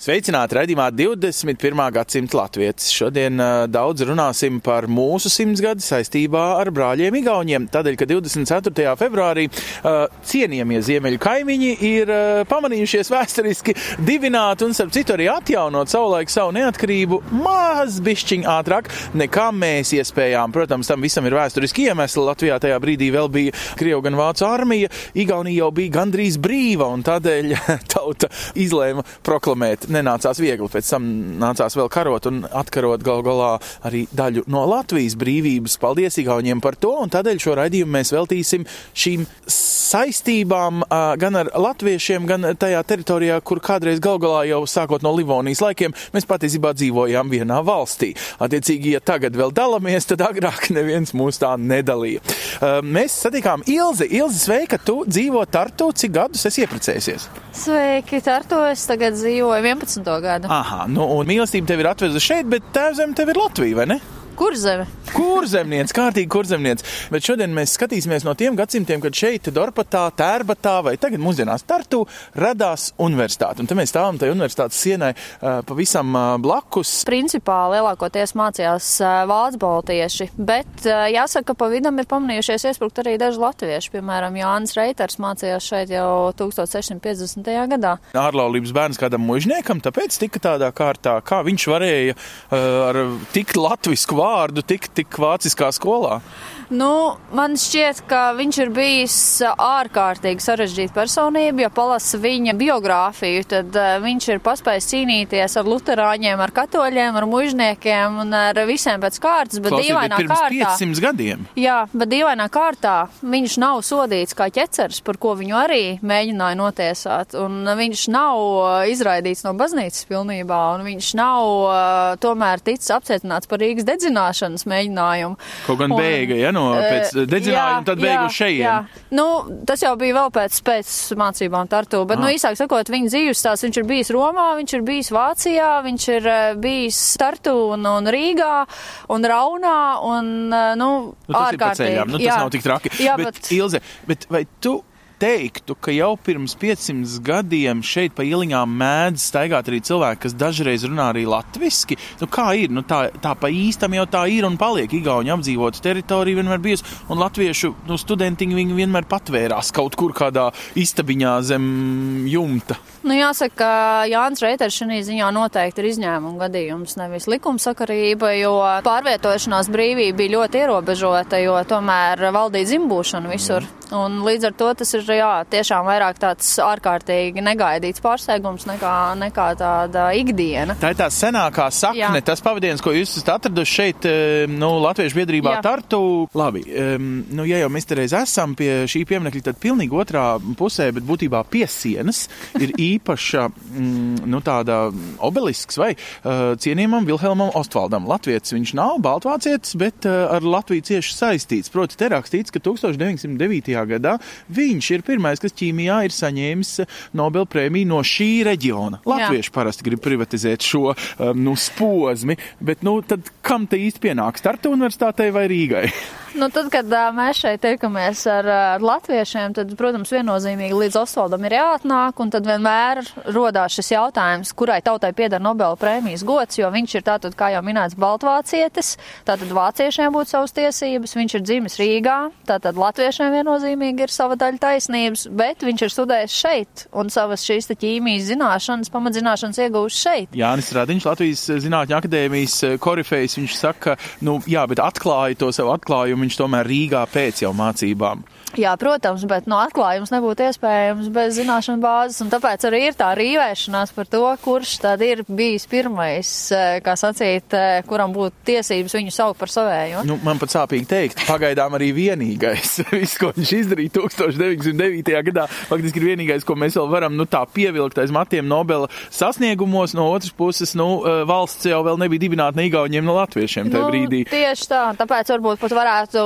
Sveicināti raidījumā 21. gadsimta latvietis. Šodien uh, daudz runāsim par mūsu simtsgadi saistībā ar brāļiem Igauniem. Tādēļ, ka 24. februārī uh, cienījamie ziemeļu kaimiņi ir uh, pamanījušies vēsturiski dibināt un, starp citu, arī atjaunot savulaik savu neatkarību maz bišķiņ ātrāk nekā mēs iespējām. Protams, tam visam ir vēsturiski iemesli. Latvijā tajā brīdī vēl bija Krievu gan Vācu armija, Igaunija jau bija gandrīz brīva un tādēļ tauta izlēma proklamēt nenācās viegli. Pēc tam nācās vēl karot un atkarot gal galā arī daļu no Latvijas brīvības. Paldies Igauniem par to, un tādēļ šo raidījumu mēs veltīsim šīm saistībām gan ar latviešiem, gan tajā teritorijā, kur kādreiz gal galā jau sākot no Livonijas laikiem mēs patiesībā dzīvojām vienā valstī. Attiecīgi, ja tagad vēl dalāmies, tad agrāk neviens mūs tā nedalīja. Mēs satikām Ilzi. Ilzi, sveika, tu dzīvo Tartu, cik gadus esi iepriecējusies? Sveiki, Tartu. Es tagad dzīvoju 11. gadu. Aha, nu, un mīlestība tev ir atvezusi šeit, bet tēvzem tev ir Latvija, vai ne? Kur zeme? Kurzemnieks, kārtīgi kurzemnieks. Bet šodien mēs skatīsimies no tiem gadsimtiem, kad šeit, Dorpatā, Tērbatā vai tagad mūsdienās Tartu radās universitāte. Un te mēs stāvam tajā universitātes sienai pavisam blakus. Principā lielākoties mācījās vācu baltieši, bet jāsaka, ka pa vidam ir pamanījušies iesprukt arī daži latvieši. Piemēram, Jānis Reiters mācījās šeit jau 1650. gadā. Ārlaulības bērns kādam mužniekam, tāpēc tika tādā kārtā, kā viņš varēja ar tik latvisku vārdu tikt tik vāciskā skolā. Nu, man šķiet, ka viņš ir bijis ārkārtīgi sarežģīta personība. Ja palasa viņa biogrāfiju, tad uh, viņš ir paspējis cīnīties ar luterāņiem, ar katoļiem, ar mužniekiem un ar visiem pēc kārtas, bet Klausies, bet dīvainā pirms kārtā. 500 gadiem. Jā, bet dīvainā kārtā viņš nav sodīts kā ķecers, par ko viņu arī mēģināja notiesāt. Un viņš nav uh, izraidīts no baznīcas pilnībā, un viņš nav uh, tomēr ticis apcietināts par Rīgas dedzināšanas mēģinājumu. Kaut gan bēga, ja, no pēc eh, dedzinājuma, tad šejienes. jā. Nu, tas jau bija vēl pēc, pēc mācībām Tartu, bet, Ah. nu, īsāk sakot, viņa dzīves stāsts, viņš ir bijis Romā, viņš ir bijis Vācijā, viņš ir eh, bijis Tartu un, un Rīgā un Raunā un, eh, nu, Nu, tas ir pa ārkārtīgi. ceļām. Nu, tas Jā. nav tik traki. Jā, bet, bet, Ilze, bet vai tu teiktu, ka jau pirms 500 gadiem šeit pa ieliņām mēdz staigāt arī cilvēki, kas dažreiz runā arī latviski? Nu, kā ir? Nu, tā, tā pa īstam jau tā ir un paliek. Igauņu apdzīvota teritorija vienmēr bijusi, un latviešu nu, studentiņi vienmēr patvērās kaut kur kādā istabiņā zem jumta. Nu, jāsaka, ka Jānis Reiters šajā ziņā noteikti ir izņēmuma gadījums, nevis likumsakarība, jo pārvietošanās brīvība bija ļoti ierobežota, jo tomēr valdīja dzimbūšana visur. Un līdz ar to tas ir jā, tiešām vairāk tāds ārkārtīgi negaidīts pārsteigums nekā, nekā tāda ikdiena. Tā ir tā senākā sakne, Jā. tas pavadījums, ko jūs esat atraduši šeit, nu, Latviešu biedrībā Jā. Tartu. Labi, um, nu, ja jau mēs te reiz esam pie šī pieminekļa, tad pilnīgi otrā pusē, bet būtībā pie sienas ir īpaša, mm, nu, tāda obelisks vai uh, cienījumam Vilhelmam Ostvaldam. Latvietis viņš nav baltvācietis, bet uh, ar Latviju cieši saistīts. Proti, te rakstīts, ka 1909. gadā viņš ir pirmais, kas ķīmijā ir saņēmis eh, Nobel prēmiju no šī reģiona. Latvieši parasti grib privatizēt šo um, nu, posmi, bet nu, kam te īsti pienāks? Tartu universitātei vai Rīgai? Nu, tad, kad ā, mēs šeit tiekamies ar, ar latviešiem, tad, protams, viennozīmīgi līdz Osvaldam ir jāatnāk, un tad vienmēr rodās šis jautājums, kurai tautai pieder Nobela prēmijas gods, jo viņš ir tātad, kā jau minēts, baltvācietis, tātad vāciešiem būtu savas tiesības, viņš ir dzimis Rīgā, tātad latviešiem viennozīmīgi ir sava daļa taisnības, bet viņš ir studējis šeit, un savas šīs ķīmijas zināšanas, pamatzināšanas iegūst šeit. Jānis Radiņš, Latvijas Zinātņu akadēmijas korifejs, viņš saka, nu jā, bet atklāja to savu atklājumu viņš tomēr Rīgā pēc jau mācībām. Jā, protams, bet no atklājums nebūtu iespējams bez zināšanu bāzes, un tāpēc arī ir tā rīvēšanās par to, kurš tad ir bijis pirmais, eh, kā sacīt, eh, kuram būtu tiesības viņu saukt par savējo. Nu, man pat sāpīgi teikt, pagaidām arī vienīgais. Viss, ko viņš izdarīja 1909. gadā, faktiski ir vienīgais, ko mēs vēl varam nu, tā pievilkt aiz matiem Nobela sasniegumos. No otras puses, nu, eh, valsts jau vēl nebija dibināta ne Igauniem, ne Latviešiem tajā Nu, brīdī. Tieši tā, tāpēc varbūt pat varētu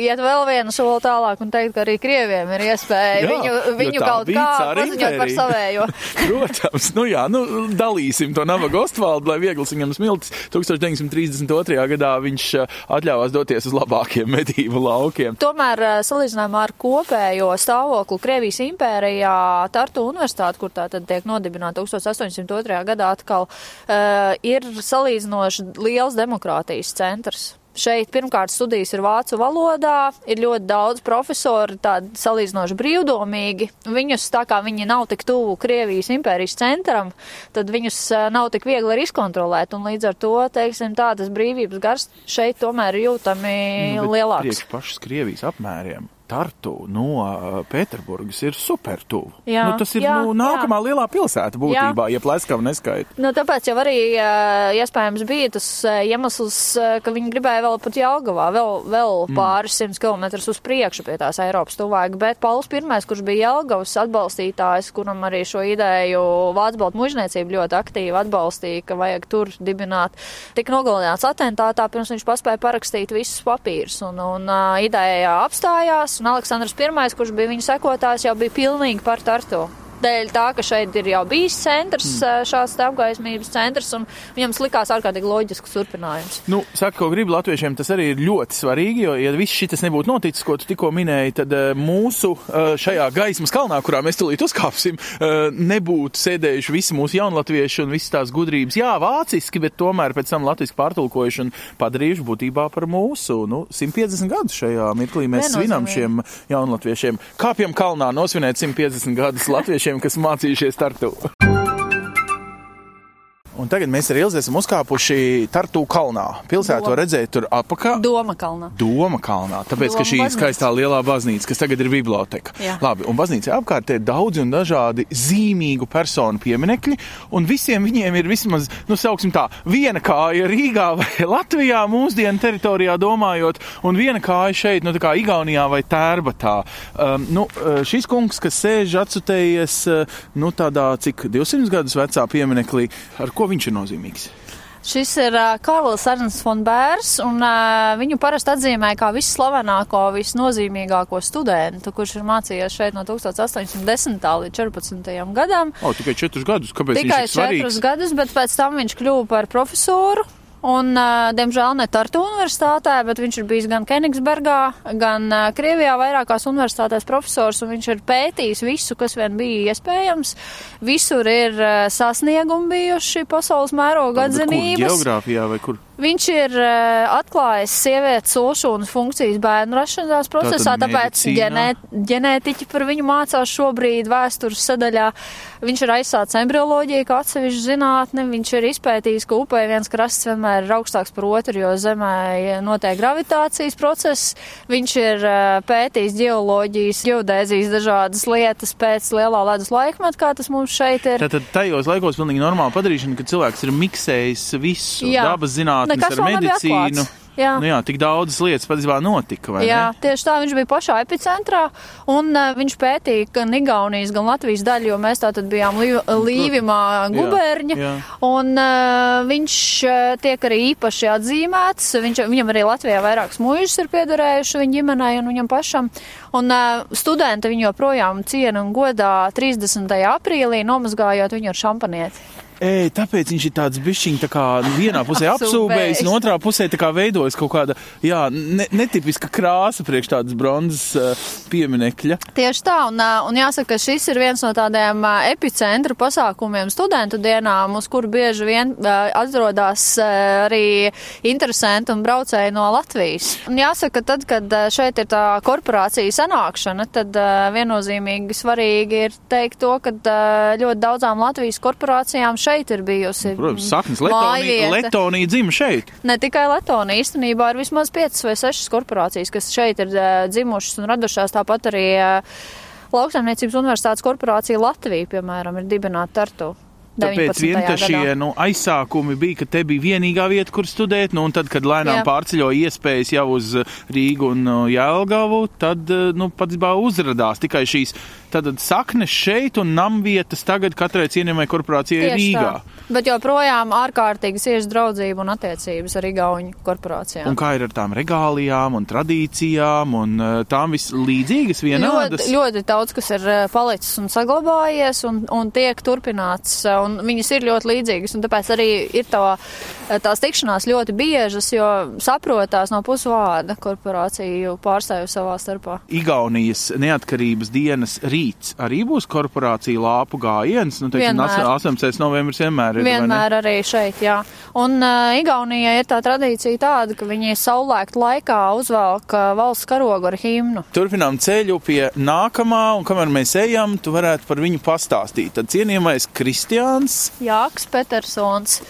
iet vēl vienu soli tālāk un teikt, ka arī krieviem ir iespēja Jā, viņu, viņu kaut kā paziņot par savējo. Protams, nu jā, nu dalīsim to nabaga Ostvaldu, lai viegls viņam smilts. 1932. gadā viņš eh, atļāvās doties uz labākiem medību laukiem. Tomēr eh, salīdzinājumā ar kopējo stāvokli Krievijas impērijā Tartu universitāte, kur tā tad tiek nodibināta 1802. gadā atkal, uh, ir salīdzinoši liels demokrātijas centrs. Šeit pirmkārt studijas ir vācu valodā, ir ļoti daudz profesori, tādi salīdzinoši brīvdomīgi. Viņus, tā kā viņi nav tik tuvu Krievijas impērijas centram, tad viņus eh, nav tik viegli arī izkontrolēt, un līdz ar to, teiksim, tādas brīvības gars šeit tomēr ir jūtami Nu, lielāks. Priekš pašas Krievijas apmēriem. Tartu no uh, Pēterburgas ir super tuvu. Jā, nu, tas ir jā, nu, nākamā lielā pilsēta būtībā, ja pleskavu neskait. Nu, tāpēc jau arī uh, iespējams bija tas uh, iemesls, ka viņi gribēja vēl pat Jelgavā, vēl, vēl mm. pāris simtus kilometrus uz priekšu pie tās Eiropas tuvāk, bet Pauls I, kurš bija Jelgavas atbalstītājs, kuram arī šo ideju Vācu baltu mužniecība ļoti aktīvi atbalstīja, ka vajag tur dibināt, tika nogalināts atentātā, pirms viņš paspēja parakstīt visus papīrus, un, un uh, ideja apstājās, un Aleksandrs I, kurš bija viņa sekotājs, jau bija pilnīgi par Tartu. Dēļ tā, ka šeit ir jau bijis centrs, mm. šāds te apgaismības centrs, un viņam likās ārkārtīgi loģisks turpinājums. Nu, saka, ko gribu latviešiem, tas arī ir ļoti svarīgi, jo, ja viss šis nebūtu noticis, ko tu tikko minēji, tad mūsu šajā gaismas kalnā, kurā mēs tulīt uzkāpsim, nebūtu sēdējuši visi mūsu jaunatvieši un visas tās gudrības, jā, vāciski, bet tomēr pēc tam latviski pārtulkojuši un padarījuši būtībā par mūsu, nu, 150 gadus šajā mirklī mēs svinam šiem jaunlatviešiem. Kāpjam kalnā nosvinēt 150 gadus latviešiem, kas mācījušies startu. Un tagad mēs ar Ilzi esam uzkāpuši Tartu kalnā. Pilsētu Doma. redzēt tur apakā. Doma kalnā. Doma kalnā, tāpēc, Doma ka šī baznīca. skaistā lielā baznīca, kas tagad ir biblioteka. Jā. Labi, un baznīcā apkārt ir daudzi un dažādi zīmīgu personu pieminekļi, un visiem viņiem ir vismaz, nu, sauksim tā, viena kāja Rīgā vai Latvijā, mūsdienu teritorijā domājot, un viena kāja šeit, nu, tā kā Igaunijā vai Tērbatā. Um, nu, uh, šis kungs, kas sēž atsutējies, uh, nu, tādā, cik 200 gadus vecā pieminekļī, ar ko viņš ir nozīmīgs? Šis ir Karls Ernsts von Bērs, un viņu parasti atzīmē kā visslavenāko, visnozīmīgāko studentu, kurš ir mācījies šeit no 1810. līdz 14. gadam. O, tikai četrus gadus. Kāpēc Tikai četrus gadus, bet pēc tam viņš kļuva par profesoru. Un, uh, diemžēl ne Tartu universitātē, bet viņš ir bijis gan Kenigsbergā, gan uh, Krievijā vairākās universitātēs profesors, un viņš ir pētījis visu, kas vien bija iespējams. Visur ir uh, sasniegumi bijuši pasaules mēroga atzinības. Geogrāfijā vai kur? Viņš ir uh, atklājis sievietes ulšūnas funkcijas bērnu rašanās procesā, Tātad tāpēc ģenē, ģenētiķi par viņu mācās šobrīd vēstures sadaļā. Viņš ir aizsācis embrioloģiju kā atsevišķu zinātni, viņš ir izpētījis, ka upē viens krasts vienmēr ir augstāks par otru, jo zemē notiek gravitācijas process. Viņš ir uh, pētījis geoloģijas, geodēzijas dažādas lietas pēc lielā ledus laikmeta, kā tas mums šeit ir. Tātad tajos laikos pilnīgi normāli padarīšana, ka cilvēks ir miksējis visu Jā. dabas zinātnes ar medicīnu. Jā. Nu jā, tik daudzas lietas patiesībā notika, Jā, ne? tieši tā viņš bija pašā epicentrā, un uh, viņš pētīja gan Igaunijas, gan Latvijas daļu, jo mēs tā tad bijām Līv Līvimā gubērņa, jā. un uh, viņš uh, tiek arī īpaši atzīmēts, viņš, viņam arī Latvijā vairākas mūžas ir piederējuši viņa ģimenei un viņam pašam, un uh, studenti viņu joprojām ciena un godā 30. aprīlī nomazgājot viņu ar šampanieti. Ej, tāpēc viņš ir tāds bišķiņš, tā kā vienā pusē apsūbējis, un otrā pusē tā kā veidojas kaut kāda, jā, ne, netipiska krāsa priekš tādas bronzas uh, pieminekļa. Tieši tā, un, ā, un jāsaka, ka šis ir viens no tādiem ā, epicentra pasākumiem studentu dienām, uz kuru bieži vien ā, atrodas ā, arī interesanti un braucēji no Latvijas. Un jāsaka, tad, kad šeit ir tā korporācija sanākšana, tad viennozīmīgi svarīgi ir teikt to, ka ļoti daudzām Latvijas korporācijām šeit ir bijusi. Protams, saknes Letonija. Letonija dzima šeit. Ne tikai Latvija, īstenībā ir vismaz 5 vai 6 korporācijas, kas šeit ir dzimušas un radušās. Tāpat arī Lauksaimniecības universitātes korporācija Latvija, piemēram, ir dibināta Tartu. Tāpēc vien šie nu, aizsākumi bija, ka te bija vienīgā vieta, kur studēt, nu, un tad, kad lēnām Jā. pārceļo iespējas jau uz Rīgu un Jēlgavu, tad, nu, pats bā uzradās tikai šīs tātad saknes šeit un namvietas tagad katrai cienījamai korporācijai Tieši Rīgā. Tā. Bet joprojām ārkārtīgi cieši draudzība un attiecības ar Igauņu korporācijām. Un kā ir ar tām regālijām un tradīcijām un uh, tām vislīdzīgas vienādas? Ļoti, ļoti daudz, kas ir eh, palicis un saglabājies un, un tiek turpināts, eh, un viņas ir ļoti līdzīgas, un tāpēc arī ir tā, eh, tās tikšanās ļoti biežas, jo saprotās no pusvārda korporāciju pārstāvju savā starpā. Igaunijas neatkarības dienas rīts arī būs korporācija lāpu gājiens, nu, teiksim. 18. novembris vienmēr ir. Vienmēr arī šeit, jā. Un uh, Igaunijai ir tā tradīcija tāda, ka viņi saulēkt laikā uzvelk uh, valsts karogu ar himnu. Turpinām ceļu pie nākamā, un kamēr mēs ejam, tu varētu par viņu pastāstīt. Tad cienījamais Kristiāns. Jāks Petersons,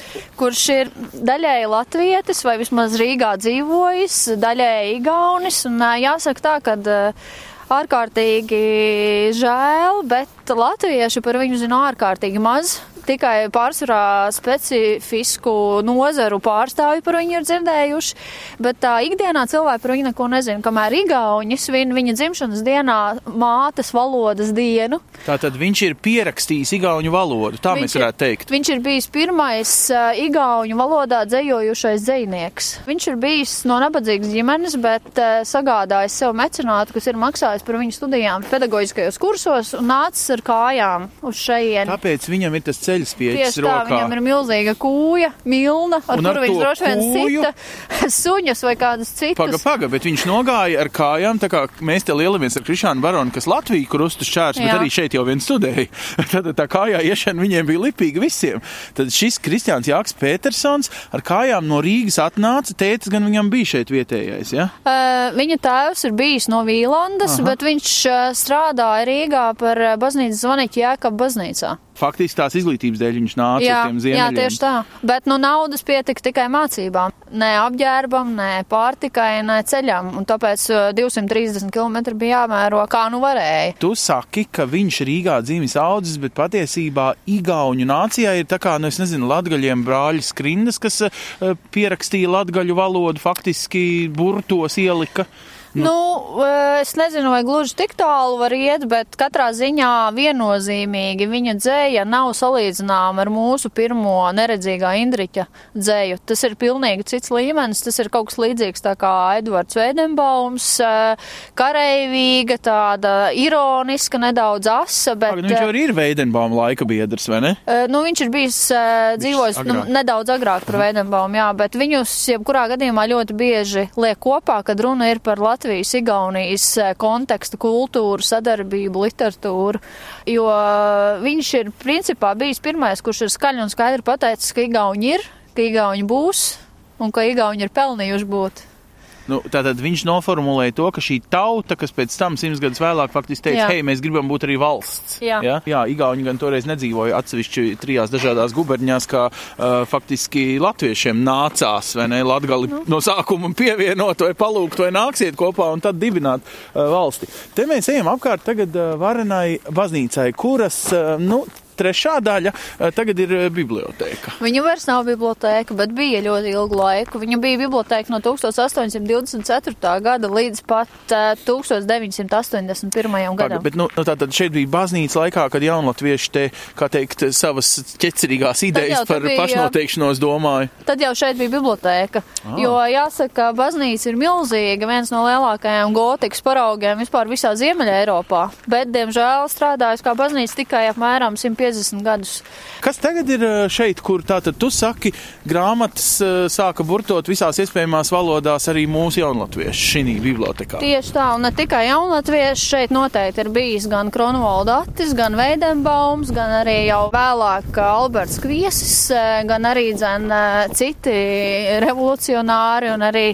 kurš ir daļēji latvietis vai vismaz Rīgā dzīvojis, daļēji igaunis. Un ā, jāsaka tā, ka ā, ārkārtīgi žēl, bet latvieši par viņu zina ārkārtīgi maz. Tikai pārsvarā specifisku nozaru pārstāvju par viņu ir dzirdējuši, bet tā ikdienā cilvēki par viņu neko nezina. Kamēr Igauni svin viņa dzimšanas dienā mātes valodas dienu, Tātad viņš ir pierakstījis igauņu valodu, tā mēs ir- varētu teikt. Viņš ir bijis pirmais igauņu valodā dzējojušais dzējnieks. Viņš ir bijis no nabadzīgas ģimenes, bet sagādājis sev mecenātu, kas ir maksājis par viņu studijām pedagoģiskajos kursos un nācis ar kājām uz šejieni. Tāpēc viņam ir tas ceļš pieejas Tieši tā, rokā. viņam ir milzīga kūja, milna, ar ar kuru viņš droši vien kūju- sita suņus vai kādus citus. Paga, paga, bet viņš nogāja ar kājām, tā kā mēs te lielamies ar Krišānu Baronu, kas Latviju krustu šķērs, bet arī šeit jau viens studēja. Tad tā kājā iešana viņiem bija lipīga visiem. Tad šis Kristiāns Jāks Petersons ar kājām no Rīgas atnāca, tētis gan viņam bija šeit vietējais, ja? Uh, viņa tēvs ir bijis no Vīlandes, Aha. bet viņš uh, strādāja Rīgā par uh, baznīcas zvaniķu Jēkabu baznīcā. Faktiski tās izglītības dēļ viņš nāca Jā, uz tiem jā, ziemeļiem. tieši tā. Bet nu, naudas pietika tikai mācībām. Ne apģērbam, ne pārtikai, ne ceļam. Un tāpēc uh, 230 km bija jāmēro, kā nu varēja. Tu saki, ka viņš Rīgā dzīvis audzis, bet patiesībā Igauņu nācijā ir tā kā, nu, es nezinu, latgaļiem brāļi skrindas, kas uh, pierakstīja latgaļu valodu, faktiski burtos ielika. Nu, uh, es nezinu, vai gluži tik tālu var iet, bet katrā ziņā viennozīmīgi viņa dzēja nav salīdzināma ar mūsu pirmo neredzīgā Indriķa dzēju. Tas ir pilnīgi cits līmenis, tas ir kaut kas līdzīgs tā kā Edvards Veidenbaums, uh, kareivīga, tāda ironiska, nedaudz asa, bet. Pagad, viņš jau arī ir Veidenbaum laika biedrs, vai ne? Nu, viņš ir bijis dzīvojis nu, nedaudz agrāk par Veidenbaumu, jā, bet viņus jebkurā gadījumā ļoti bieži liek kopā, kad runa ir par Latvijas, Igaunijas eh, kontekstu, kultūru, sadarbību, literatūru, jo eh, viņš ir principā bijis pirmais, kurš ir skaļi un skaidri pateicis, ka Igauni ir, ka Igauni būs un ka Igauni ir pelnījuši būt. Nu, tātad viņš noformulēja to, ka šī tauta, kas pēc tam simts gadus vēlāk faktiski teica, Jā. hei, mēs gribam būt arī valsts. Jā. Jā, jā Igauni gan toreiz nedzīvoja atsevišķi trijās dažādās guberņās, kā uh, faktiski latviešiem nācās, vai ne, latgali Nu. no sākuma pievienot vai palūgt vai nāksiet kopā un tad dibināt uh, valsti. Te mēs ejam apkārt tagad uh, varenai baznīcai, kuras, uh, nu, trešā daļa uh, tagad ir uh, bibliotēka. Viņa vairs nav bibliotēka, bet bija ļoti ilgu laiku. Viņa bija bibliotēka no 1824. gada līdz pat uh, 1981. Paga, gadam. bet, nu, nu, tātad šeit bija baznīca laikā, kad jaunatvieši te, kā teikt, savas ķecerīgās idejas par bija, pašnoteikšanos domāju. Tad jau šeit bija bibliotēka. Ah. Jo jāsaka, ka baznīca ir milzīga, viens no lielākajiem gotikas paraugiem vispār visā Ziemeļa Eiropā. Bet, diemžēl, strādājas kā baznīca tikai apmēram 150 gadus. Kas tagad ir eh, šeit, kur tātad tu saki, grāmatas eh, sāka burtot visās iespējamās valodās arī mūsu jaunatvieši šī bibliotekā? Tieši tā, un ne tikai jaunatvieši šeit noteikti ir bijis gan Kronvalda Attis, gan Veidenbaums, gan arī jau vēlāk Alberts Kviesis, eh, gan arī dzen eh, citi revolucionāri un arī,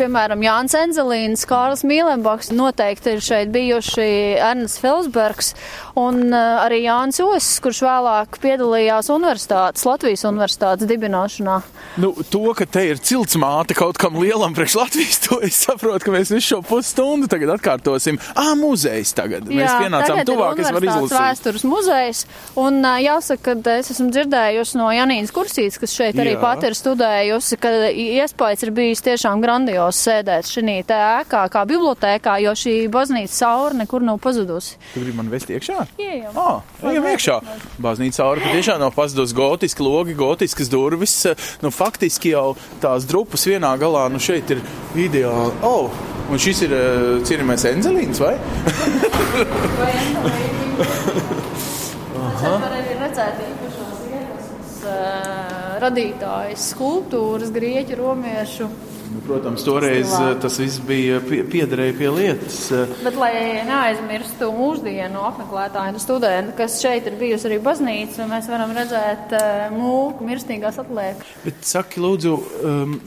piemēram, Jānis Enzelīns, Kārls Mīlenbaks, noteikti ir šeit bijuši Ernsts Felsbergs un eh, arī Jānis Osis, kurš kurš vēlāk piedalījās universitātes, Latvijas universitātes dibināšanā. Nu, to, ka te ir cilts māte kaut kam lielam priekš Latvijas, to es saprotu, ka mēs visu šo pusstundu tagad atkārtosim. Ā, muzejs tagad. Mēs Jā, pienācām tagad ir tuvāk, es varu izlasīt. Vēstures muzejs, un jāsaka, ka es esmu dzirdējusi no Janīnas Kursītes, kas šeit arī Jā. pat ir studējusi, ka iespējas ir bijis tiešām grandios sēdēt šī te ēkā kā bibliotēkā, jo šī baznīca saura nekur nav pazudusi. Tu gribi man vest iekšā? Ieejam. Ah, ejam iekšā. Baznīca cauri patiešām nav pazudus gotiski logi, gotiskas durvis. Nu, faktiski jau tās drupas vienā galā, nu šeit ir ideāli. Oh, un šis ir uh, cienījamais Enzelīns, vai? Iekasmes uh, radītājas skulptūras, grieķu, romiešu. Nu, protams, toreiz Stilā. uh, tas viss bija pie, piederēja pie lietas. Uh, Bet, lai neaizmirstu mūsdienu apmeklētāju un studentu, kas šeit ir bijusi arī baznīca, mēs varam redzēt uh, mūku mirstīgās atliekas. Bet saki, lūdzu, um,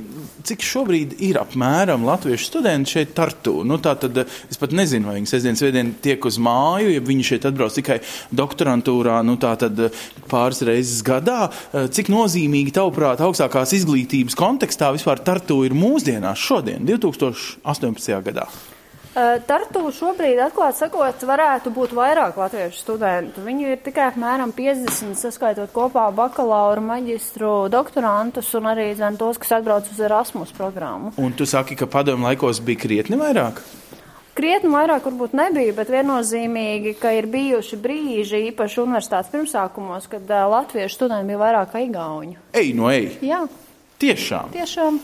cik šobrīd ir apmēram latviešu studenti šeit Tartu? Nu, tā tad es pat nezinu, vai viņi sestdien, svētdien tiek uz māju, ja viņi šeit atbrauc tikai doktorantūrā, nu tā tad pāris reizes gadā. Cik nozīmīgi, tavuprāt, augstākās izglītības kontekstā vispār Tartu ir mūsdienās šodien, 2018. gadā? Tartu šobrīd, atklāt sakot, varētu būt vairāk latviešu studentu. Viņu ir tikai apmēram 50, saskaitot kopā bakalauru, maģistru, doktorantus un arī zin, tos, kas atbrauc uz Erasmus programmu. Un tu saki, ka padomu laikos bija krietni vairāk? Krietni vairāk varbūt nebija, bet viennozīmīgi, ka ir bijuši brīži, īpaši universitātes pirmsākumos, kad uh, latviešu studenti bija vairāk kā igauņu. Ej, no ej! Jā, Tiešām! tiešām.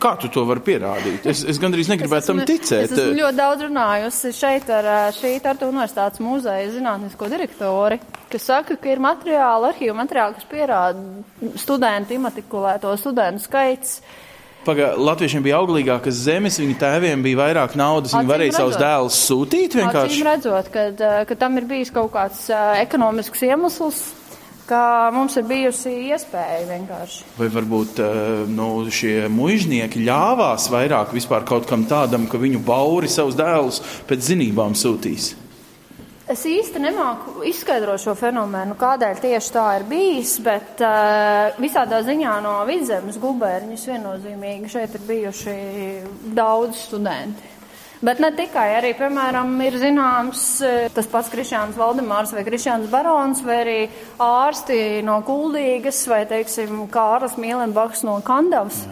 Kā tu to vari pierādīt? Es, es gandrīz negribētu tam esmu- ticēt. Es esmu ļoti daudz runājusi šeit ar ā, šī Tartu universitātes muzeja zinātnisko direktori, kas saka, ka ir materiāli, arhīva materiāli, kas pierāda studentu imatrikulēto studentu skaits. Paga, Latviešiem bija auglīgākas zemes, viņu tēviem bija vairāk naudas, viņi varēja savus redzot. dēlus sūtīt vienkārši. Acīm redzot, ka, ka tam ir bijis kaut kāds ekonomisks iemesls, ka mums ir bijusi iespēja vienkārši. Vai varbūt eh, nu, šie mužnieki ļāvās vairāk vispār kaut kam tādam, ka viņu bauri savus dēlus pēc zinībām sūtīs? Es īsti nemāku izskaidrot šo fenomenu, kādēļ tieši tā ir bijis, bet uh, visādā ziņā no vidzemes gubernijas viennozīmīgi šeit ir bijuši daudz studenti. Bet ne tikai, arī, piemēram, ir zināms eh, tas pats Krišāns Valdemārs vai Krišāns Barons vai arī ārsti no Kuldīgas vai, teiksim, Kārlis Mīlenbaks no Kandavas.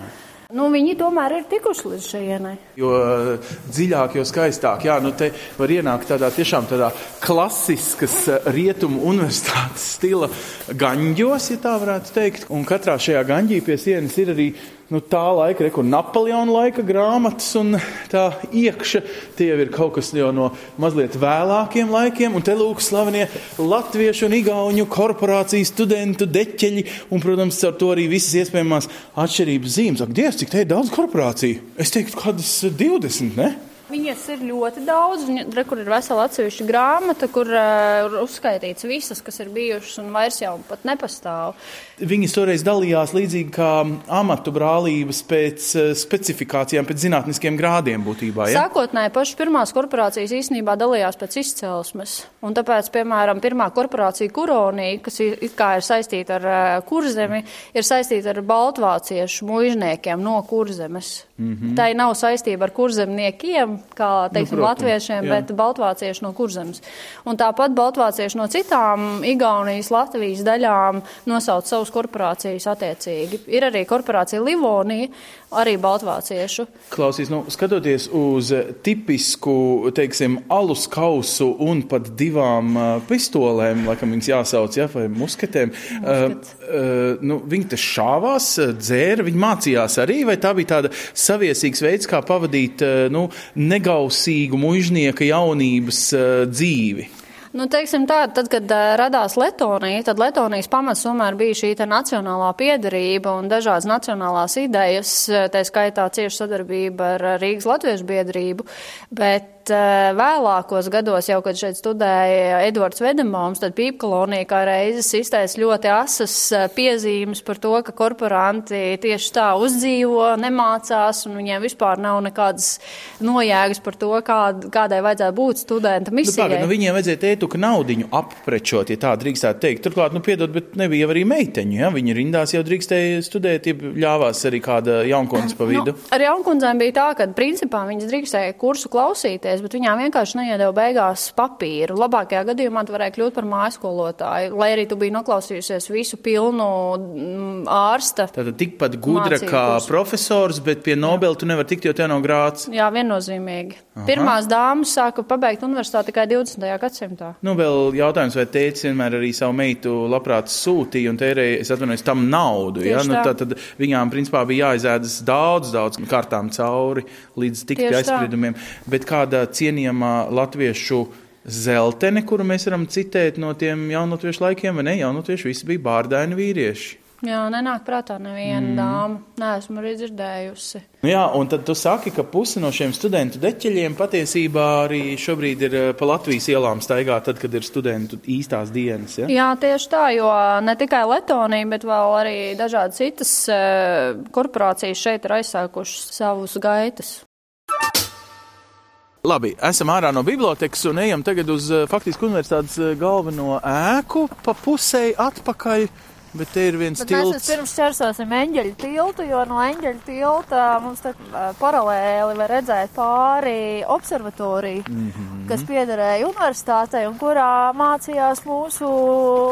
Nu, viņi tomēr ir tikuši līdz šajienai. Jo eh, dziļāk, jo skaistāk. Jā, nu te var ienākt tādā tiešām tādā klasiskas eh, rietumu universitātes stila gaņģos, ja tā varētu teikt. Un katrā šajā gaņģī pie sienas ir arī nu, tā laika, rekur Napoleona laika grāmatas un tā iekša. Tie ir kaut kas jau no mazliet vēlākiem laikiem. Un te lūk slavenie latviešu un igauņu korporāciju studentu deķeļi. Un, protams, ar to arī visas iespējamās atšķirības zīmes. Ak, Dievs, cik te ir daudz korporāciju? Es teiktu, kādas 20, ne? Viņas ir ļoti daudz, un re, kur ir vesela atsevišķa grāmata, kur uh, ir uzskaitīts visas, kas ir bijušas un vairs jau pat nepastāv. Viņas toreiz dalījās līdzīgi kā amatu brālības pēc eh, specifikācijām, pēc zinātniskiem grādiem būtībā. Ja? Sākotnēji pašas pirmās korporācijas īstenībā dalījās pēc izcelsmes. Un tāpēc, piemēram, pirmā korporācija Kuronija, kas ir, ir saistīta ar uh, kurzemi, ir saistīta ar baltvāciešu mužniekiem no kurzemes. Mm -hmm. Tā nav saistība ar kurzemniekiem, kā teiksim, protams, latviešiem, jā. bet baltvācieši no kurzemes. Un tāpat baltvācieši no citām Igaunijas, Latvijas daļām nosauc savus korporācijas attiecīgi. Ir arī korporācija Livonija, arī baltvāciešu. Klausīs, nu, skatoties uz tipisku, teiksim, alus kausu un pat divām uh, pistolēm, laikam viņas jāsauc, ja, vai musketēm, uh, uh, nu, viņi te šāvās, dzēra, viņi mācījās arī, vai tā bija tāda saviesīgs veids, kā pavadīt, uh, nu, negausīgu mužnieka jaunības uh, dzīvi? Nu, teiksim tā, tad, kad radās Letonija, tad Letonijas pamats tomēr bija šī nacionālā piedarība un dažādas nacionālās idejas, tā skaitā cieša sadarbība ar Rīgas Latviešu biedrību, bet Bet uh, vēlākos gados, jau kad šeit studēja Edvards Vedemoms, tad pīpkolonija kā reizes izteica ļoti asas uh, piezīmes par to, ka korporanti tieši tā uzdzīvo, nemācās, un viņiem vispār nav nekādas nojēgas par to, kā, kādai vajadzētu būt studenta misijai. Nu, pagad, nu, viņiem vajadzēja teikt, ka naudiņu apprečot, ja tā drīkstētu teikt. Turklāt, nu, piedod, bet nebija arī meiteņu. Ja? Viņi rindās jau drīkstēja studēt, ja ļāvās arī kāda jaunkundze pa vidu. Nu, ar jaunkundzēm bija tā, ka principā viņas drīkstēja kursu klausīties, bet viņām vienkārši neiedeva beigās papīru. Labākajā gadījumā tu varēja kļūt par mājaskolotāju, lai arī tu biji noklausījusies visu pilnu mm, ārsta. Tātad tikpat gudra kā kursu. profesors, bet pie Nobela tu nevar tikt, jo tev nav grāts. Jā, viennozīmīgi. Aha. Pirmās dāmas sāka pabeigt universitāti tikai 20. gadsimtā. Nu, vēl jautājums, vai tēcis vienmēr arī savu meitu labprāt sūtīja un tērēja, es atvainojos, tam naudu. Ja? Nu, tā, tad viņām principā bija jāizēdas daudz, daudz kārtām cauri līdz tikt pie aizspriedumiem. Bet kāda cienījama latviešu zeltene, kuru mēs varam citēt no tiem jaunatviešu laikiem, vai ne? Jaunatvieši visi bija bārdaini vīrieši. Jā, nenāk prātā neviena mm. dāma. Nē, esmu arī dzirdējusi. Nu jā, un tad tu saki, ka pusi no šiem studentu deķeļiem patiesībā arī šobrīd ir pa Latvijas ielām staigā, tad, kad ir studentu īstās dienas. Ja? Jā, tieši tā, jo ne tikai Letonija, bet vēl arī dažādas citas korporācijas šeit ir aizsākušas savus gaitas. Labi, esam ārā no bibliotekas un ejam tagad uz faktiski universitātes galveno ēku pa pusēji atpakaļ. Bet te ir viens Bet tilts. Mēs pirms čersosim eņģeļu tiltu, jo no eņģeļu tilta mums te paralēli var redzēt pāri observatoriju, mm -hmm. kas piederēja universitātei un kurā mācījās mūsu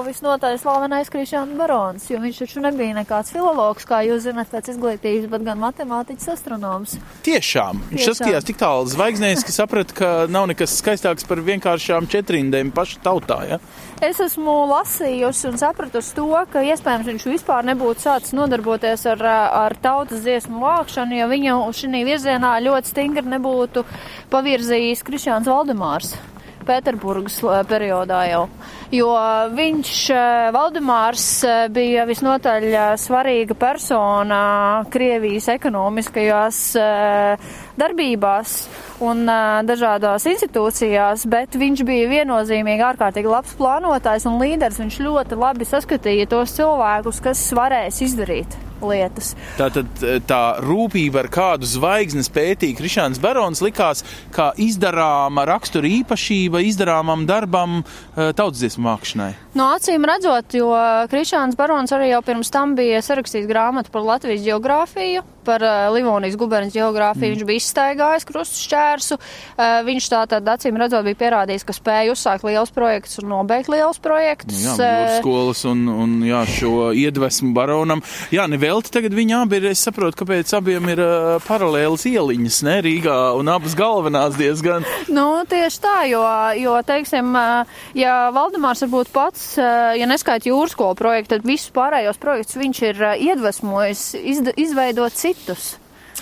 visnotaļ slavenais Krišāns Barons, jo viņš taču nebija nekāds filologs, kā jūs zināt, pēc izglītības, bet gan matemātiķis astronoms. Tiešām. Viņš saskatījās tik tālu zvaigznēs, ka saprata, ka nav nekas skaistāks par vienkāršām četrindēm paša tautā. Ja? Es esmu lasījusi un sapratusi to, ka iespējams viņš vispār nebūtu sācis nodarboties ar, ar tautas dziesmu vākšanu, ja viņu šī virzienā ļoti stingri nebūtu pavirzījis Krišāns Valdemārs. Pēterburgas periodā jau. Jo viņš, Valdemārs, bija visnotaļ svarīga persona Krievijas ekonomiskajās darbībās un dažādās institūcijās, bet viņš bija viennozīmīgi ārkārtīgi labs plānotājs un līderis. Viņš ļoti labi saskatīja tos cilvēkus, kas varēs izdarīt lietas. Tātad tā rūpība, ar kādu zvaigznes pētīja Krišāns Barons, likās kā izdarāma rakstura īpašība izdarāmam darbam tautsdziesmu mākšanai. No acīm redzot, jo Krišāns Barons arī jau pirms tam bija sarakstījis grāmatu par Latvijas geogrāfiju, par Livonijas guberņas geogrāfiju. Mm. Viņš bija izstaigājis krustu šķērsu. Viņš tā tad acīm redzot bija pierādījis, ka spēja uzsākt liels projekts un nobeigt liels projekts. Jā, skolas un, un jā, šo iedvesmu baronam. Jā, nevelti tagad viņi abi ir, es saprotu, kāpēc abiem ir paralēlas ieliņas, ne, Rīgā un abas galvenās diezgan. Nu, tieši tā, jo, jo teiksim, ja Valdemārs varbūt pats ja neskaita jūras skolu projektu, tad visus pārējos projektus viņš ir iedvesmojis izveidot citus.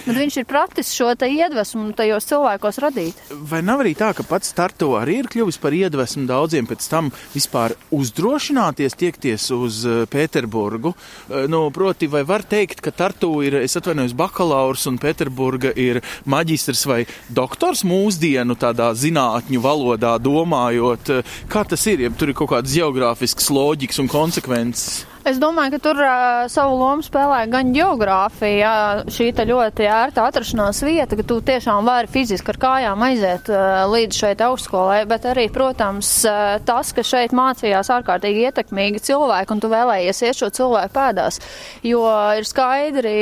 Bet viņš ir pratis šo iedvesmu tajos cilvēkos radīt. Vai nav arī tā, ka pats Tartu arī ir kļuvis par iedvesmu daudziem pēc tam vispār uzdrošināties tiekties uz eh, Pēterburgu? Eh, nu, proti, vai var teikt, ka Tartu ir, es atvainojos, bakalaurs un Pēterburga ir maģistrs vai doktors mūsdienu tādā zinātņu valodā domājot? Eh, kā tas ir, ja tur ir kaut kādas geogrāfiskas loģikas un konsekvences? Es domāju, ka tur uh, savu lomu spēlē gan geogrāfija, šī ļoti ērta atrašanās vieta, ka tu tiešām vari fiziski ar kājām aiziet uh, līdz šeit augstskolai, bet arī, protams, uh, tas, ka šeit mācījās ārkārtīgi ietekmīgi cilvēki un tu vēlējies iet šo cilvēku pēdās, jo ir skaidri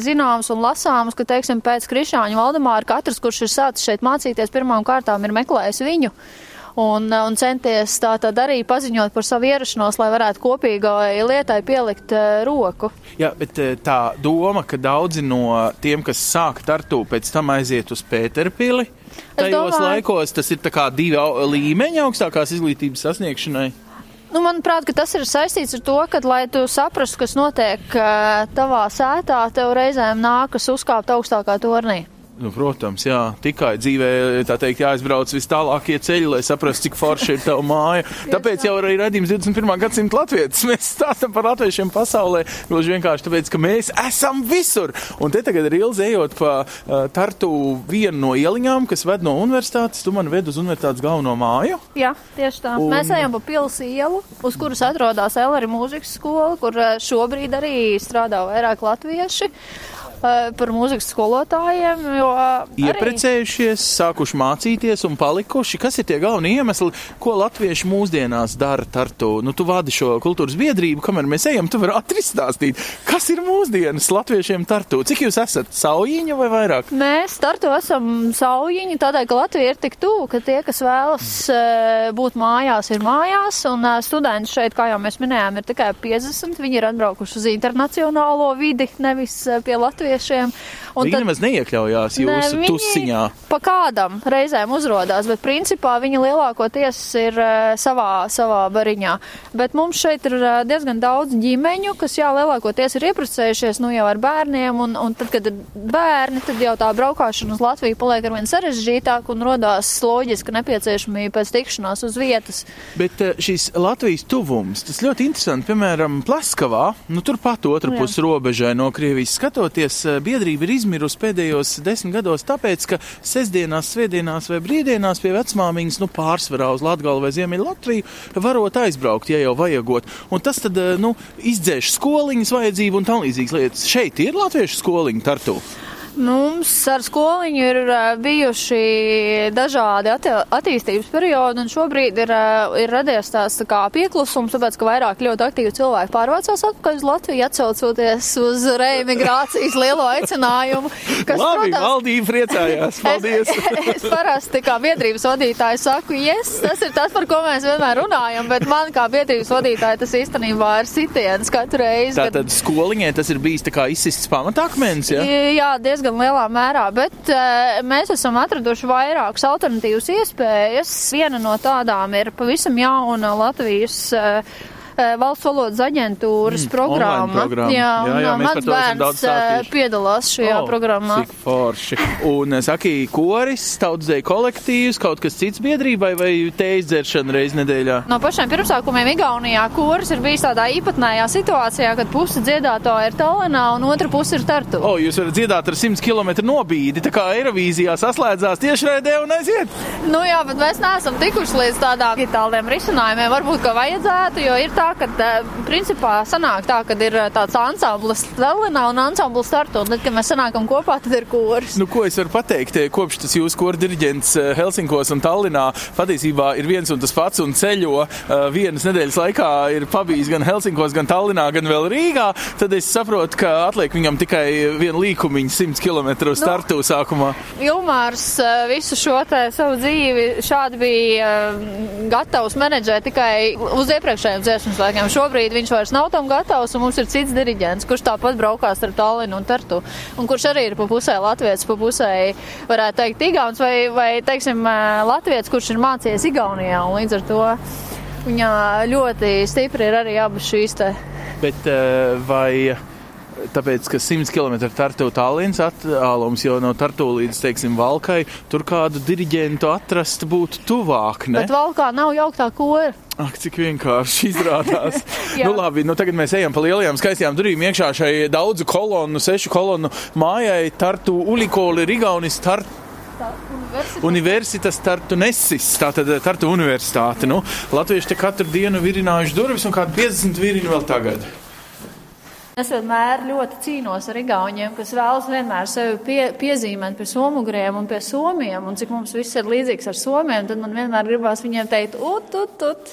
zināms un lasāms, ka, teiksim, pēc Krišāņa Valdemāra katrs, kurš ir sācis šeit mācīties, pirmām kārtām ir meklējis viņu un, un centies tā tad arī paziņot par savu ierašanos, lai varētu kopīgai lietai pielikt uh, roku. Jā, bet uh, tā doma, ka daudzi no tiem, kas sāk tartu, pēc tam aiziet uz Pēterpili, tajos domāju, laikos tas ir tā kā divi līmeņi augstākās izglītības sasniegšanai. Nu, manuprāt, tas ir saistīts ar to, ka, lai tu saprastu, kas notiek tavā sētā, tev reizēm nākas uzkāpt augstākā tornī. Nu, protams, jā, tikai dzīvē, teikt, jāizbrauc vis tālākie ceļi, lai saprastu, cik forši ir tava māja. Tāpēc jau arī redzījums 21. gadsimta latvietis. Mēs stāstam par latviešiem pasaulē, gluži vienkārši tāpēc, ka mēs esam visur. Un te tagad ir ilgi ejot pa uh, Tartu vienu no ieliņām, kas ved no universitātes. Tu man ved uz universitātes galveno māju. Jā, tieši tā. Un... Mēs ejam pa pils ielu, uz kuras atrodas Elari mūzikas skola, kur uh, šobrīd arī strādā vairāk latvieši par mūzikas skolotājiem. Ieprecējušies, arī... sākuši mācīties un palikuši. Kas ir tie galvenie iemesli, ko latvieši mūsdienās dara Tartu? Nu, tu vadi šo kultūras biedrību, kamēr mēs ejam, tu vari ātri stāstīt, kas ir mūsdienas latviešiem Tartu. Cik jūs esat saujiņa vai vairāk? Mēs Tartu esam saujiņi, tādēļ, ka Latvija ir tik tuvu, ka tie, kas vēlas mm. būt mājās, ir mājās, un studenti šeit, kā jau mēs minējām, ir tikai 50. Viņi ir atbraukuši uz internacionālo vidi, nevis pie Latvijas latviešiem. Viņi tad, nemaz neiekļaujās jūsu ne, tusiņā. Pa kādam reizēm uzrodās, bet principā viņi lielākoties ir uh, savā, savā bariņā. Bet mums šeit ir uh, diezgan daudz ģimeņu, kas jā, lielākoties ir ieprasējušies nu jau ar bērniem, un, un tad, kad ir bērni, tad jau tā braukšana uz Latviju paliek arvien sarežģītāk un rodās loģiska nepieciešamība pēc tikšanās uz vietas. Bet uh, šīs Latvijas tuvums, tas ļoti interesanti, piemēram, Plaskavā, nu turpat otra pus robežai no Krievijas skatoties, Eh, biedrība ir izmirusi pēdējos desmit gados, tāpēc, ka sestdienās, svētdienās vai brīvdienās pie vecmāmiņas, nu, pārsvarā uz Latgalu vai Ziemeļu Latviju varot aizbraukt, ja jau vajagot. Un tas tad, eh, nu, izdzēš skoliņas vajadzību un tam līdzīgas lietas. Šeit ir latviešu skoliņa tartu. Mums ar skoliņu ir bijuši dažādi atti attīstības periodi, un šobrīd ir, ir radies tās tā kā pieklusums, tāpēc, ka vairāk ļoti aktīvi cilvēki pārvācās atpakaļ uz Latviju, atcaucoties uz reimigrācijas lielo aicinājumu. Kas, Labi, protams, valdība priecājās. Paldies! es, es parasti kā biedrības vadītāji saku, yes, tas ir tas, par ko mēs vienmēr runājam, bet man kā biedrības vadītāji tas īstenībā ir sitiens katru reizi. Tātad kad... skoliņai tas ir bijis tā kā izsists pamatakmens, ja? Jā, diezgan diezgan lielā mērā, bet uh, mēs esam atraduši vairākas alternatīvas iespējas. Viena no tādām ir pavisam jauna Latvijas Eh, valsts valodas aģentūras mm, programma. programma. Jā, jā, jā mans bērns eh, piedalās šajā oh, programmā. Cik forši. Un saki, koris, tautsdeja kolektīvs, kaut kas cits biedrībai vai teiz dzeršana reiz nedēļā? No pašiem pirmsākumiem Igaunijā koris ir bijis tādā īpatnējā situācijā, kad puse dziedātāja ir Tallinā un otra puse ir Tartu. O, oh, jūs varat dziedāt ar 100 km nobīdi, tā kā Eirovīzijā saslēdzās tiešraidē un aiziet? Nu jā, bet mēs neesam tikuši līdz tādām digitāliem risinājumiem. Varbūt, ka vajadzētu, jo ir tā, ka principā sanāk tā, ka ir tāds ansamblis Tallinā un ansamblis Tartu, un tad, kad mēs sanākam kopā, tad ir kurs. Nu, ko es varu pateikt, kopš tas jūsu kora diriģents Helsinkos un Tallinā patiesībā ir viens un tas pats un ceļo vienas nedēļas laikā ir pabijis gan Helsinkos, gan Tallinā, gan vēl Rīgā, tad es saprotu, ka atliek viņam tikai vienu līkumiņu 100 km uz startu nu, sākumā. Ilmārs visu šo te savu dzīvi šādi bija gatavs menedžēt tikai uz iepriekšējiem dziesmu cilvēkiem. Šobrīd viņš vairs nav tam gatavs, un mums ir cits diriģents, kurš tāpat braukās ar Tallinu un Tartu, un kurš arī ir pa pusē Latvijas, pa pusē, varētu teikt, Igauns vai, vai teiksim, Latvijas, kurš ir mācījies Igaunijā, un līdz ar to viņa ļoti stipri ir arī abas šīs te. Bet vai tāpēc, ka 100 km Tartu tālrunis attālums jau no Tartu līdz, teiksim, Valkai, tur kādu diriģentu atrast būtu tuvāk, ne? Bet Valkā nav jauktā kora. Ak, cik vienkārši izrādās. nu, labi, nu tagad mēs ejam pa lielajām skaistajām durvīm iekšā šai daudzu kolonu, sešu kolonu mājai Tartu Ulikoli Rigaunis Tartu. Universitātes Tartu Nesis, tātad Tartu Universitāte. Nu, Latvieši te katru dienu virinājuši durvis un kādu 50 virinu vēl tagad. Es vienmēr ļoti cīnos ar igauniem, kas vēlas vienmēr sevi pie, piezīmēt pie somuguriem un pie somiem, un cik mums viss ir līdzīgs ar somiem, tad man vienmēr gribās viņiem teikt, ut, ut, ut,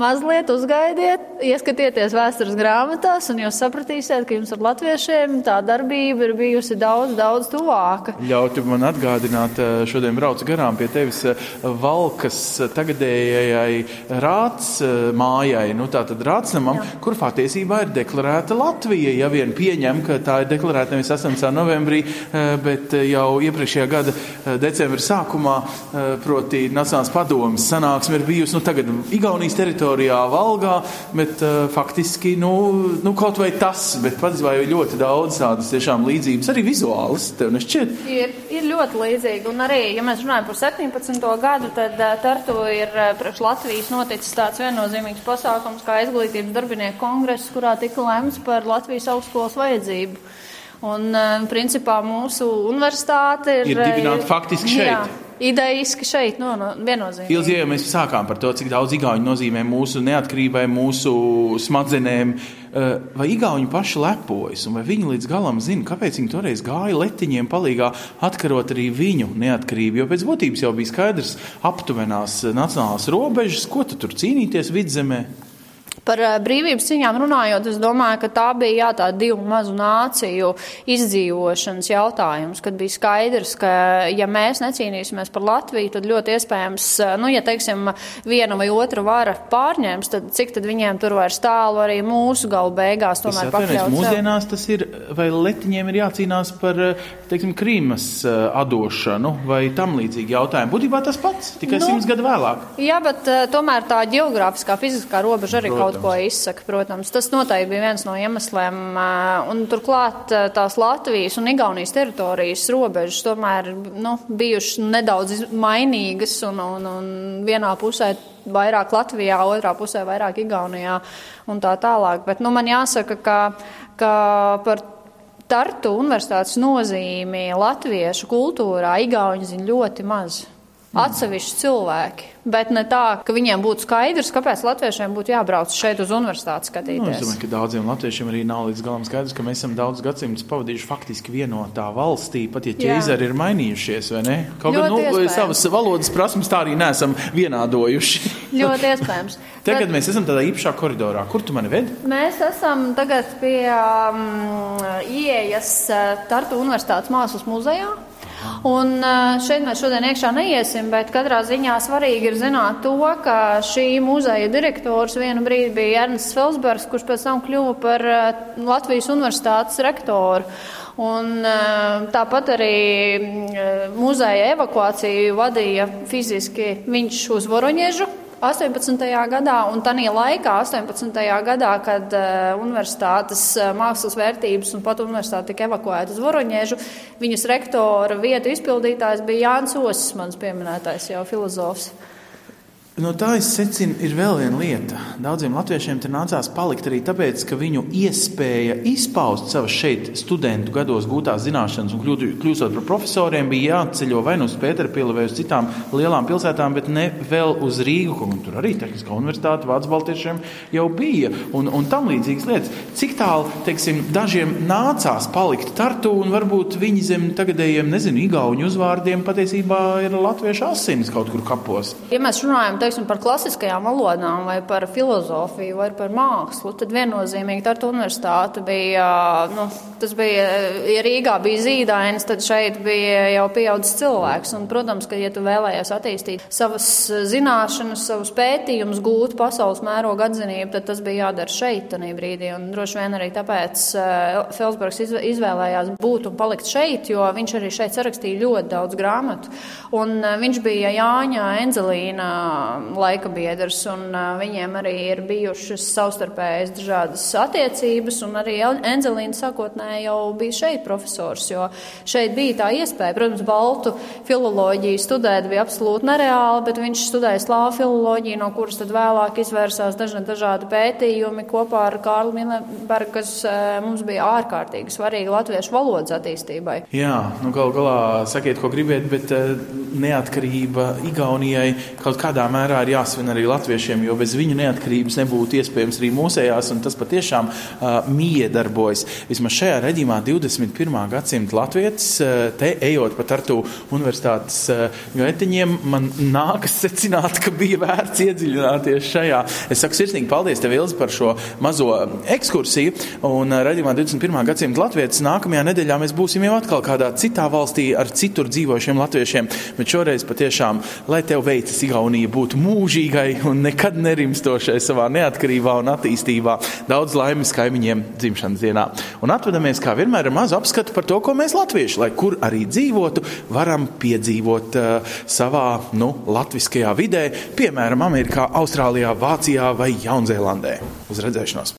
mazliet uzgaidiet, ieskatieties vēstures grāmatās, un jūs sapratīsiet, ka jums ar latviešiem tā darbība ir bijusi daudz, daudz tuvāka. Ļautu man atgādināt, eh, šodien braucu garām pie tevis eh, Valkas tagadējai rāts eh, mājai, nu tā tad rātsnamam, kur patiesībā ir deklarēta Latvija. Latvija, ja vien pieņem, ka tā ir deklarēta nevis 18. novembrī, bet jau iepriekšējā gada decembra sākumā, proti Nacionālās padomas sanāksme ir bijusi, nu tagad Igaunijas teritorijā Valgā, bet faktiski, nu, nu kaut vai tas, bet patiesībā jau ļoti daudz tādas tiešām līdzības, arī vizuālas, tev nešķiet? Ir, ir ļoti līdzīgi, un arī, ja mēs runājam par 17. gadu, tad Tartu ir priekš Latvijas noticis tāds viennozīmīgs pasākums kā izglītības darbinieku kongress, kurā tika lemts par Latvijas augstskolas vajadzību. Un, principā, mūsu universitāte ir, ir dibināta faktiski šeit. Jā. Idejiski šeit, no, no viennozīmīgi. Ilgi, ja mēs sākām par to, cik daudz igauņu nozīmē mūsu neatkarībai, mūsu smadzenēm, vai igauņi paši lepojas, un vai viņi līdz galam zina, kāpēc viņi toreiz gāja letiņiem palīgā, atkarot arī viņu neatkarību, jo pēc būtības jau bija skaidrs aptuvenās nacionālās robežas, ko tu tur cīnīties vidzemē. Par eh, brīvības cīņām runājot, es domāju, ka tā bija jā, tā divu mazu nāciju izdzīvošanas jautājums, kad bija skaidrs, ka ja mēs necīnīsimies par Latviju, tad ļoti iespējams, eh, nu, ja teiksim, viena vai otra vara pārņems, tad cik tad viņiem tur vairs tālu arī mūsu galu beigās tomēr pakļaut. Mūsdienās tas ir, vai letiņiem ir jācīnās par, eh, teiksim, Krīmas atdošanu vai tam līdzīgi jautājumi. Būtībā tas pats, tikai nu, simts gadu vēlāk. Jā, bet tomēr tā geogrāfiskā, fiziskā robeža arī Protams. kaut kaut ko izsaka. Protams, tas noteikti bija viens no iemesliem. Un turklāt tās Latvijas un Igaunijas teritorijas robežas tomēr nu, bijušas nedaudz mainīgas un, un, un vienā pusē vairāk Latvijā, otrā pusē vairāk Igaunijā un tā tālāk. Bet nu, man jāsaka, ka, ka par Tartu universitātes nozīmi latviešu kultūrā Igauni zina ļoti maz atsevišķi cilvēki. Bet ne tā, ka viņiem būtu skaidrs, kāpēc latviešiem būtu jābrauc šeit uz universitāti skatīties. Nu, es domāju, ka daudziem latviešiem arī nav līdz galam skaidrs, ka mēs esam daudz gadsimtus pavadījuši faktiski vienotā valstī, pat ja ķēzari ir mainījušies, vai ne? Kaut gan nu, savas valodas prasmes tā arī neesam vienādojuši. Ļoti iespējams. Tagad mēs esam tādā īpašā koridorā. Kur tu mani ved? Mēs esam tagad pie um, ieejas uh, Tartu Universitātes mākslas muzejā. Un šeit mēs šodien iekšā neiesim, bet katrā ziņā svarīgi ir zināt to, ka šī muzeja direktors vienu brīdi bija Ernsts Felsbergs, kurš pēc tam kļuva par Latvijas universitātes rektoru. Un, tāpat arī muzeja evakuāciju vadīja fiziski viņš uz Voroņiežu, 18. gadā, un tajā laikā, 18. gadā, kad uh, universitātes uh, mākslas vērtības un pat universitāte tika evakuēta uz Voroņiežu, viņas rektora vietu izpildītājs bija Jānis Osis, mans pieminētais jau filozofs. No tā es secinu, ir vēl viena lieta. Daudziem latviešiem tur nācās palikt arī tāpēc, ka viņu iespēja izpaust savas šeit studentu gados gūtās zināšanas un kļūt, par profesoriem, bija jāceļo vai nu uz Pēterpili vai uz citām lielām pilsētām, bet ne vēl uz Rīgu, kur tur arī Tehniskā universitāte Vācu baltiešiem jau bija un, un tam līdzīgas lietas. Cik tālu, teiksim, dažiem nācās palikt Tartu un varbūt viņi zem tagadējiem, nezinu, igauņu uzvārdiem patiesībā ir latviešu asinis kaut kur kapos. Ja mēs runājam, teiksim, par klasiskajām valodām, vai par filozofiju, vai par mākslu, tad viennozīmīgi Tartu universitāte bija, nu, tas bija, ja Rīgā bija zīdainis, tad šeit bija jau pieaudzis cilvēks. Un, protams, ka, ja tu vēlējies attīstīt savas zināšanas, savus pētījumus, gūt pasaules mēroga atzinību, tad tas bija jādara šeit, tajā brīdī. Un droši vien arī tāpēc uh, Felsbergs izvēlējās būt un palikt šeit, jo viņš arī šeit sarakstīja ļoti daudz grāmatu. Un uh, viņš bija Jāņa Enzelīna laika biedrs, un viņiem arī ir bijušas savstarpējas dažādas attiecības, un arī Enzelīna sākotnēji jau bija šeit profesors, jo šeit bija tā iespēja. Protams, baltu filoloģiju studēt bija absolūti nereāli, bet viņš studēja slāvu filoloģiju, no kuras tad vēlāk izvērsās dažādi, dažādi pētījumi kopā ar Kārlu Milenbergu, kas mums bija ārkārtīgi svarīgi latviešu valodas attīstībai. Jā, nu gal galā sakiet, ko gribiet, bet neatkarība Igaunijai kaut kādā mērā mērā ir jāsvin arī latviešiem, jo bez viņu neatkarības nebūtu iespējams arī mūsējās, un tas patiešām uh, miedarbojas. Vismaz šajā reģimā 21. gadsimta latvietis, uh, te ejot pa Tartu universitātes uh, gaitiņiem, man nākas secināt, ka bija vērts iedziļināties šajā. Es saku sirsnīgi paldies tev, Ilzi, par šo mazo ekskursiju, un uh, reģimā 21. gadsimta latvietis nākamajā nedēļā mēs būsim jau atkal kādā citā valstī ar citur dzīvojušiem latviešiem, bet šoreiz patiešām, lai tev veicas Igaunija būt būt mūžīgai un nekad nerimstošai savā neatkarībā un attīstībā. Daudz laimes kaimiņiem dzimšanas dienā. Un atvedamies, kā vienmēr, ar mazu apskatu par to, ko mēs latvieši, lai kur arī dzīvotu, varam piedzīvot uh, savā, nu, latviskajā vidē, piemēram, Amerikā, Austrālijā, Vācijā vai Jaunzēlandē. Uz redzēšanos!